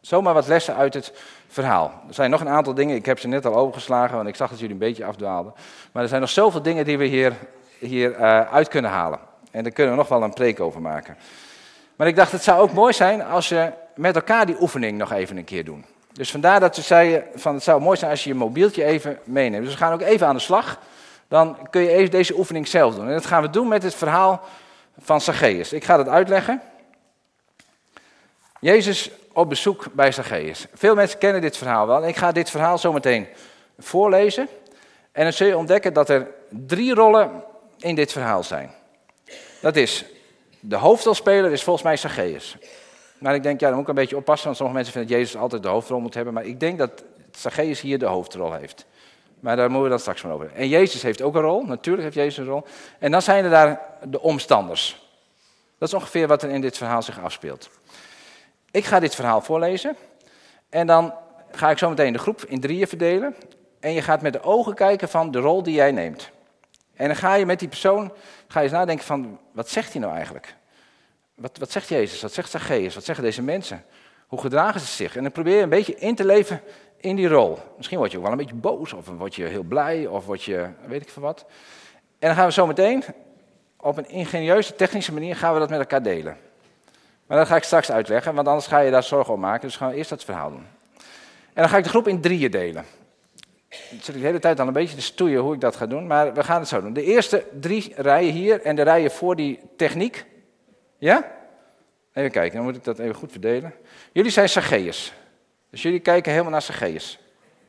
zomaar wat lessen uit het verhaal. Er zijn nog een aantal dingen, ik heb ze net al overgeslagen, want ik zag dat jullie een beetje afdwaalden. Maar er zijn nog zoveel dingen die we hier, hier uh, uit kunnen halen. En daar kunnen we nog wel een preek over maken. Maar ik dacht, het zou ook mooi zijn als je met elkaar die oefening nog even een keer doen. Dus vandaar dat ze zeiden, van het zou mooi zijn als je je mobieltje even meeneemt. Dus we gaan ook even aan de slag. Dan kun je even deze oefening zelf doen. En dat gaan we doen met het verhaal van Zacchaeus. Ik ga het uitleggen. Jezus op bezoek bij Zacchaeus. Veel mensen kennen dit verhaal wel. Ik ga dit verhaal zometeen voorlezen. En dan zul je ontdekken dat er drie rollen in dit verhaal zijn. Dat is, de hoofdrolspeler is volgens mij Zacchaeus. Maar ik denk, ja, dan moet ik een beetje oppassen, want sommige mensen vinden dat Jezus altijd de hoofdrol moet hebben. Maar ik denk dat Zacchaeus hier de hoofdrol heeft. Maar daar moeten we dan straks van over. En Jezus heeft ook een rol, natuurlijk heeft Jezus een rol. En dan zijn er daar de omstanders. Dat is ongeveer wat er in dit verhaal zich afspeelt. Ik ga dit verhaal voorlezen. En dan ga ik zo meteen de groep in drieën verdelen. En je gaat met de ogen kijken van de rol die jij neemt. En dan ga je met die persoon ga je eens nadenken van, wat zegt hij nou eigenlijk? Wat, wat zegt Jezus? Wat zegt Zacchaeus? Wat zeggen deze mensen? Hoe gedragen ze zich? En dan probeer je een beetje in te leven in die rol. Misschien word je ook wel een beetje boos, of word je heel blij, of word je, weet ik veel wat. En dan gaan we zo meteen, op een ingenieuze, technische manier, gaan we dat met elkaar delen. Maar dat ga ik straks uitleggen, want anders ga je daar zorgen om maken. Dus gaan we eerst dat verhaal doen. En dan ga ik de groep in drieën delen. Dan zit ik de hele tijd al een beetje te stoeien hoe ik dat ga doen, maar we gaan het zo doen. De eerste drie rijen hier en de rijen voor die techniek. Ja? Even kijken, dan moet ik dat even goed verdelen. Jullie zijn Zacchaeus. Dus jullie kijken helemaal naar Zacchaeus.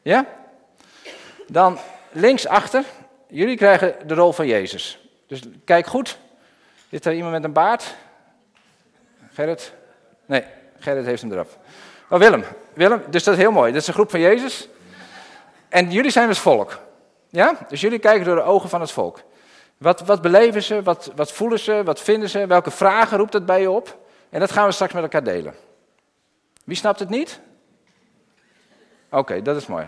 Ja? Dan links achter, jullie krijgen de rol van Jezus. Dus kijk goed. Zit er iemand met een baard? Gerrit? Nee, Gerrit heeft hem eraf. Oh, Willem. Willem, dus dat is heel mooi. Dat is een groep van Jezus. En jullie zijn het volk. Ja? Dus jullie kijken door de ogen van het volk. Wat, wat beleven ze? Wat, wat voelen ze? Wat vinden ze? Welke vragen roept het bij je op? En dat gaan we straks met elkaar delen. Wie snapt het niet? Oké, dat is mooi.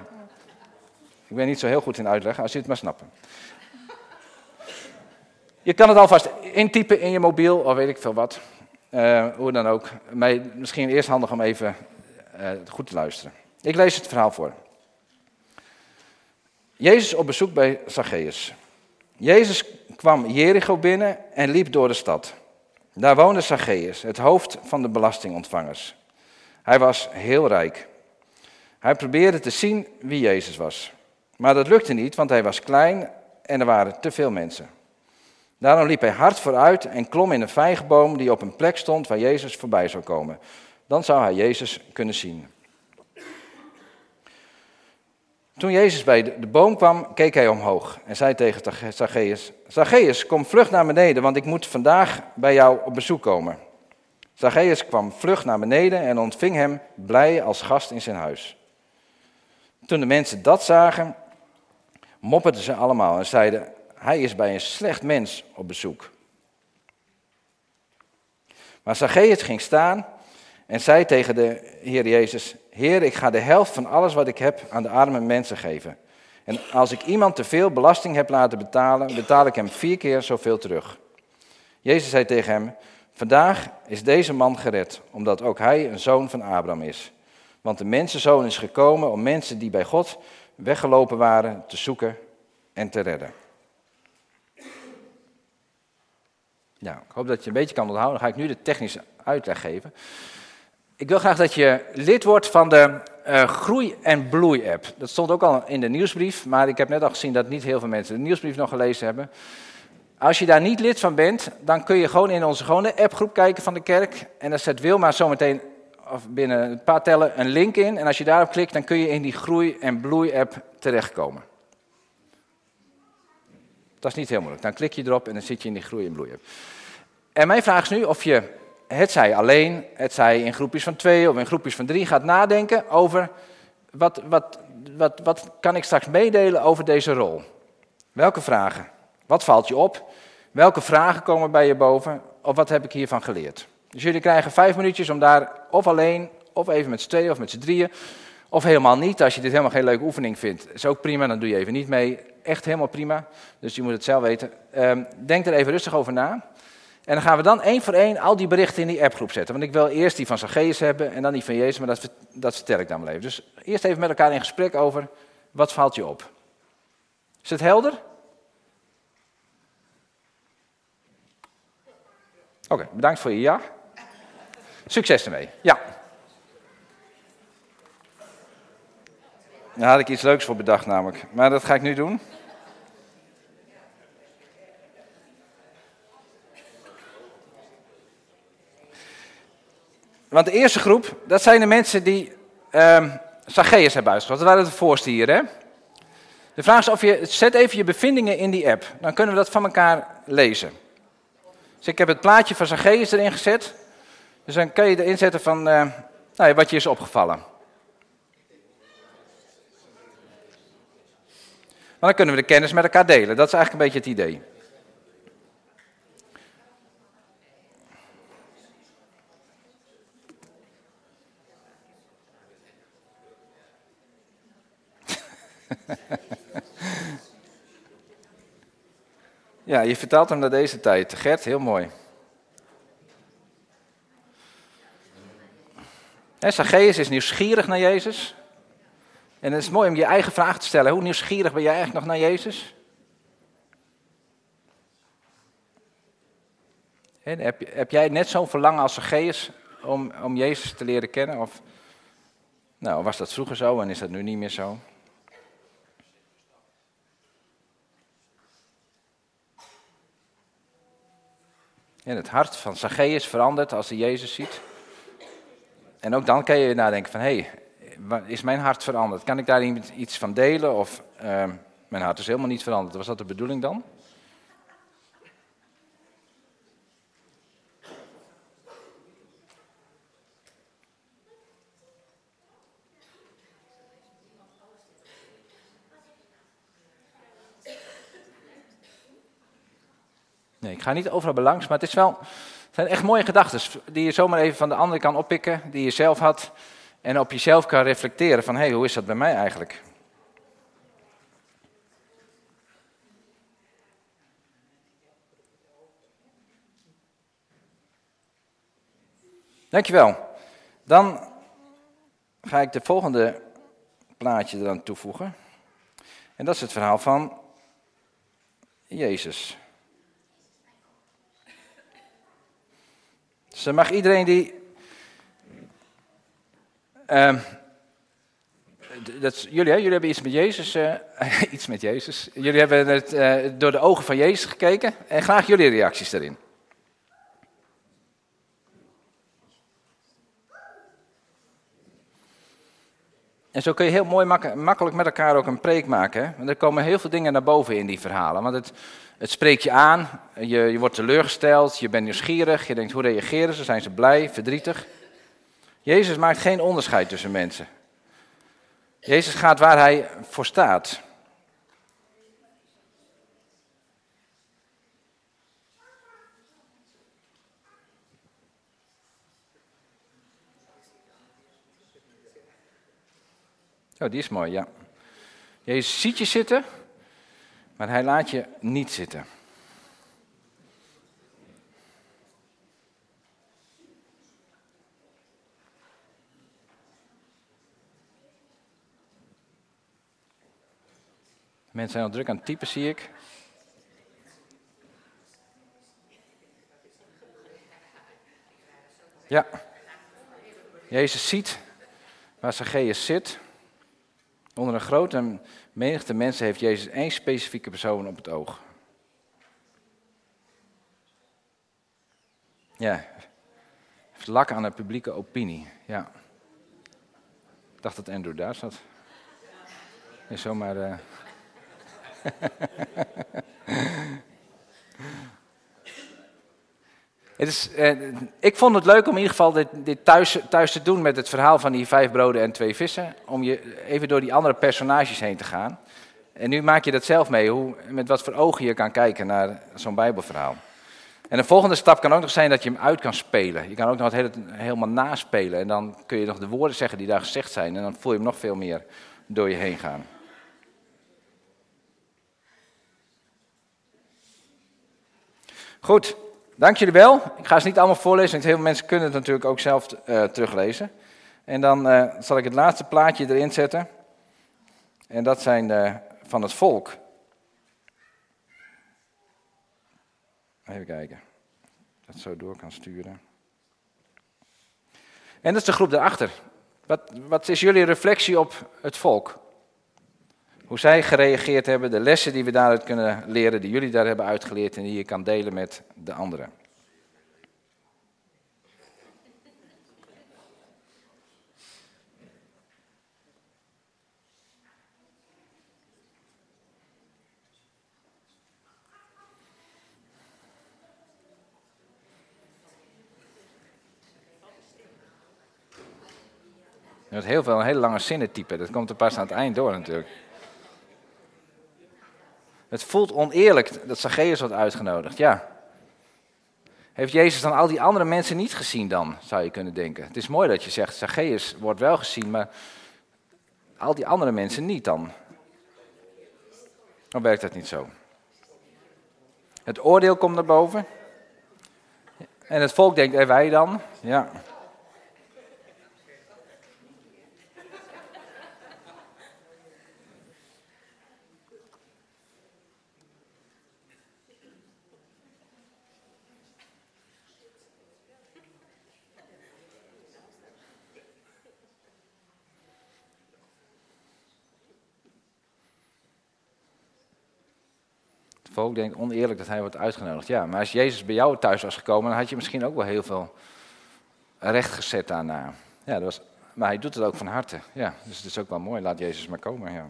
Ik ben niet zo heel goed in uitleggen, als je het maar snapt. Je kan het alvast intypen in je mobiel, of weet ik veel wat. Uh, hoe dan ook. Maar misschien eerst handig om even uh, goed te luisteren. Ik lees het verhaal voor. Jezus op bezoek bij Zacchaeus. Jezus kwam Jericho binnen en liep door de stad. Daar woonde Zacchaeus, het hoofd van de belastingontvangers. Hij was heel rijk. Hij probeerde te zien wie Jezus was. Maar dat lukte niet, want hij was klein en er waren te veel mensen. Daarom liep hij hard vooruit en klom in een vijgenboom die op een plek stond waar Jezus voorbij zou komen. Dan zou hij Jezus kunnen zien. Toen Jezus bij de boom kwam, keek hij omhoog en zei tegen Zacchaeus: Zacchaeus, kom vlug naar beneden, want ik moet vandaag bij jou op bezoek komen. Zacchaeus kwam vlug naar beneden en ontving hem blij als gast in zijn huis. Toen de mensen dat zagen, mopperden ze allemaal en zeiden: Hij is bij een slecht mens op bezoek. Maar Zacchaeus ging staan en zei tegen de Heer Jezus: Heer, ik ga de helft van alles wat ik heb aan de arme mensen geven. En als ik iemand te veel belasting heb laten betalen, betaal ik hem vier keer zoveel terug. Jezus zei tegen hem: Vandaag is deze man gered, omdat ook hij een zoon van Abraham is. Want de mensenzoon is gekomen om mensen die bij God weggelopen waren te zoeken en te redden. Ik hoop dat je een beetje kan onthouden. Dan ga ik nu de technische uitleg geven. Ik wil graag dat je lid wordt van de uh, Groei- en Bloei-app. Dat stond ook al in de nieuwsbrief, maar ik heb net al gezien dat niet heel veel mensen de nieuwsbrief nog gelezen hebben. Als je daar niet lid van bent, dan kun je gewoon in onze gewone appgroep kijken van de kerk. En dan zet Wilma zometeen of binnen een paar tellen een link in. En als je daarop klikt, dan kun je in die Groei- en Bloei-app terechtkomen. Dat is niet heel moeilijk. Dan klik je erop en dan zit je in die Groei- en Bloei-app. En mijn vraag is nu of je het zij alleen, het zij in groepjes van twee of in groepjes van drie, gaat nadenken over wat, wat, wat, wat kan ik straks meedelen over deze rol. Welke vragen? Wat valt je op? Welke vragen komen bij je boven? Of wat heb ik hiervan geleerd? Dus jullie krijgen vijf minuutjes om daar of alleen of even met z'n tweeën of met z'n drieën. Of helemaal niet, als je dit helemaal geen leuke oefening vindt. Is ook prima, dan doe je even niet mee. Echt helemaal prima, dus je moet het zelf weten. Ehm, denk er even rustig over na. En dan gaan we dan één voor één al die berichten in die appgroep zetten. Want ik wil eerst die van Zacchaeus hebben en dan die van Jezus, maar dat, dat vertel ik dan wel even. Dus eerst even met elkaar in gesprek over, wat valt je op? Is het helder? Oké, bedankt voor je ja. Succes ermee. Ja. Daar had ik iets leuks voor bedacht namelijk. Maar dat ga ik nu doen. Want de eerste groep, dat zijn de mensen die uh, Zacchaeus hebben uitgezocht. Dat waren de voorste hier, hè? De vraag is of je, zet even je bevindingen in die app. Dan kunnen we dat van elkaar lezen. Dus ik heb het plaatje van Zacchaeus erin gezet. Dus dan kun je erin zetten van uh, nou, wat je is opgevallen. Maar dan kunnen we de kennis met elkaar delen. Dat is eigenlijk een beetje het idee. [laughs] ja, je vertaalt hem naar deze tijd. Gert, heel mooi. Zacchaeus is nieuwsgierig naar Jezus. En het is mooi om je eigen vraag te stellen. Hoe nieuwsgierig ben jij eigenlijk nog naar Jezus? heb, heb, jij net zo'n verlangen als Zacchaeus om, om Jezus te leren kennen? Of nou, was dat vroeger zo en is dat nu niet meer zo? En het hart van Zacchaeus verandert als hij Jezus ziet. En ook dan kan je nadenken van, hé, hey, is mijn hart veranderd? Kan ik daar iets van delen? Of uh, mijn hart is helemaal niet veranderd. Was dat de bedoeling dan? Ga niet overal belangs, maar het is wel, zijn echt mooie gedachten die je zomaar even van de ander kan oppikken, die je zelf had en op jezelf kan reflecteren van hé, hey, hoe is dat bij mij eigenlijk? Dankjewel. Dan ga ik de volgende plaatje eraan toevoegen. En dat is het verhaal van Jezus. Dus mag iedereen die. Uh, dat, jullie, hè, jullie hebben iets met Jezus. Uh, [laughs] iets met Jezus. Jullie hebben het uh, door de ogen van Jezus gekeken. En graag jullie reacties daarin. En zo kun je heel mooi makkelijk met elkaar ook een preek maken. Hè? Want er komen heel veel dingen naar boven in die verhalen. Want het, het spreekt je aan, je, je wordt teleurgesteld, je bent nieuwsgierig, je denkt hoe reageren ze, zijn ze blij, verdrietig. Jezus maakt geen onderscheid tussen mensen. Jezus gaat waar hij voor staat. Oh, die is mooi, ja. Jezus ziet je zitten, maar hij laat je niet zitten. Mensen zijn al druk aan het typen, zie ik. Ja. Jezus ziet waar Zacchaeus zit. Onder een grote menigte mensen heeft Jezus één specifieke persoon op het oog. Ja, lak aan de publieke opinie. Ja. Ik dacht dat Andrew daar zat. Is zomaar. Uh... [laughs] Het is, eh, ik vond het leuk om in ieder geval dit, dit thuis, thuis, te doen met het verhaal van die vijf broden en twee vissen. Om je even door die andere personages heen te gaan. En nu maak je dat zelf mee, hoe, met wat voor ogen je kan kijken naar zo'n Bijbelverhaal. En de volgende stap kan ook nog zijn dat je hem uit kan spelen. Je kan ook nog het hele, helemaal naspelen. En dan kun je nog de woorden zeggen die daar gezegd zijn. En dan voel je hem nog veel meer door je heen gaan. Goed, dank jullie wel. Ik ga ze niet allemaal voorlezen, want heel veel mensen kunnen het natuurlijk ook zelf uh, teruglezen. En dan uh, zal ik het laatste plaatje erin zetten. En dat zijn uh, van het volk. Even kijken. Dat zo door kan sturen. En dat is de groep daarachter. Wat, wat is jullie reflectie op het volk? Hoe zij gereageerd hebben, de lessen die we daaruit kunnen leren, die jullie daar hebben uitgeleerd en die je kan delen met de anderen. Hebt heel veel een hele lange zinnen typen. Dat komt er pas aan het eind door natuurlijk. Het voelt oneerlijk dat Zacchaeus wordt uitgenodigd, ja. Heeft Jezus dan al die andere mensen niet gezien dan, zou je kunnen denken. Het is mooi dat je zegt, Zacchaeus wordt wel gezien, maar al die andere mensen niet dan. Dan werkt dat niet zo. Het oordeel komt naar boven. En het volk denkt, en wij dan? Ja. Volk denkt oneerlijk dat hij wordt uitgenodigd. Ja, maar als Jezus bij jou thuis was gekomen, dan had je misschien ook wel heel veel recht gezet daarna. Ja, dat was, maar hij doet het ook van harte. Ja, dus het is ook wel mooi. Laat Jezus maar komen. Ja.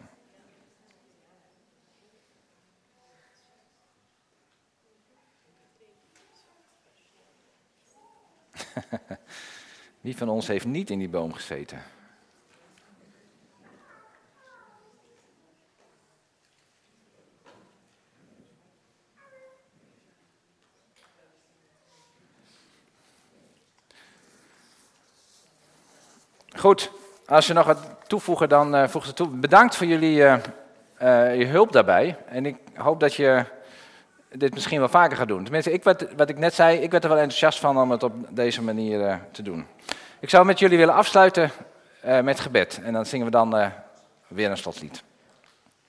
[laughs] Wie van ons heeft niet in die boom gezeten? Goed, als je nog wat toevoegen, dan uh, voeg het toe. Bedankt voor jullie uh, uh, je hulp daarbij. En ik hoop dat je dit misschien wel vaker gaat doen. Tenminste, ik werd, wat ik net zei, ik werd er wel enthousiast van om het op deze manier te doen. Ik zou met jullie willen afsluiten met gebed. En dan zingen we dan weer een slotlied.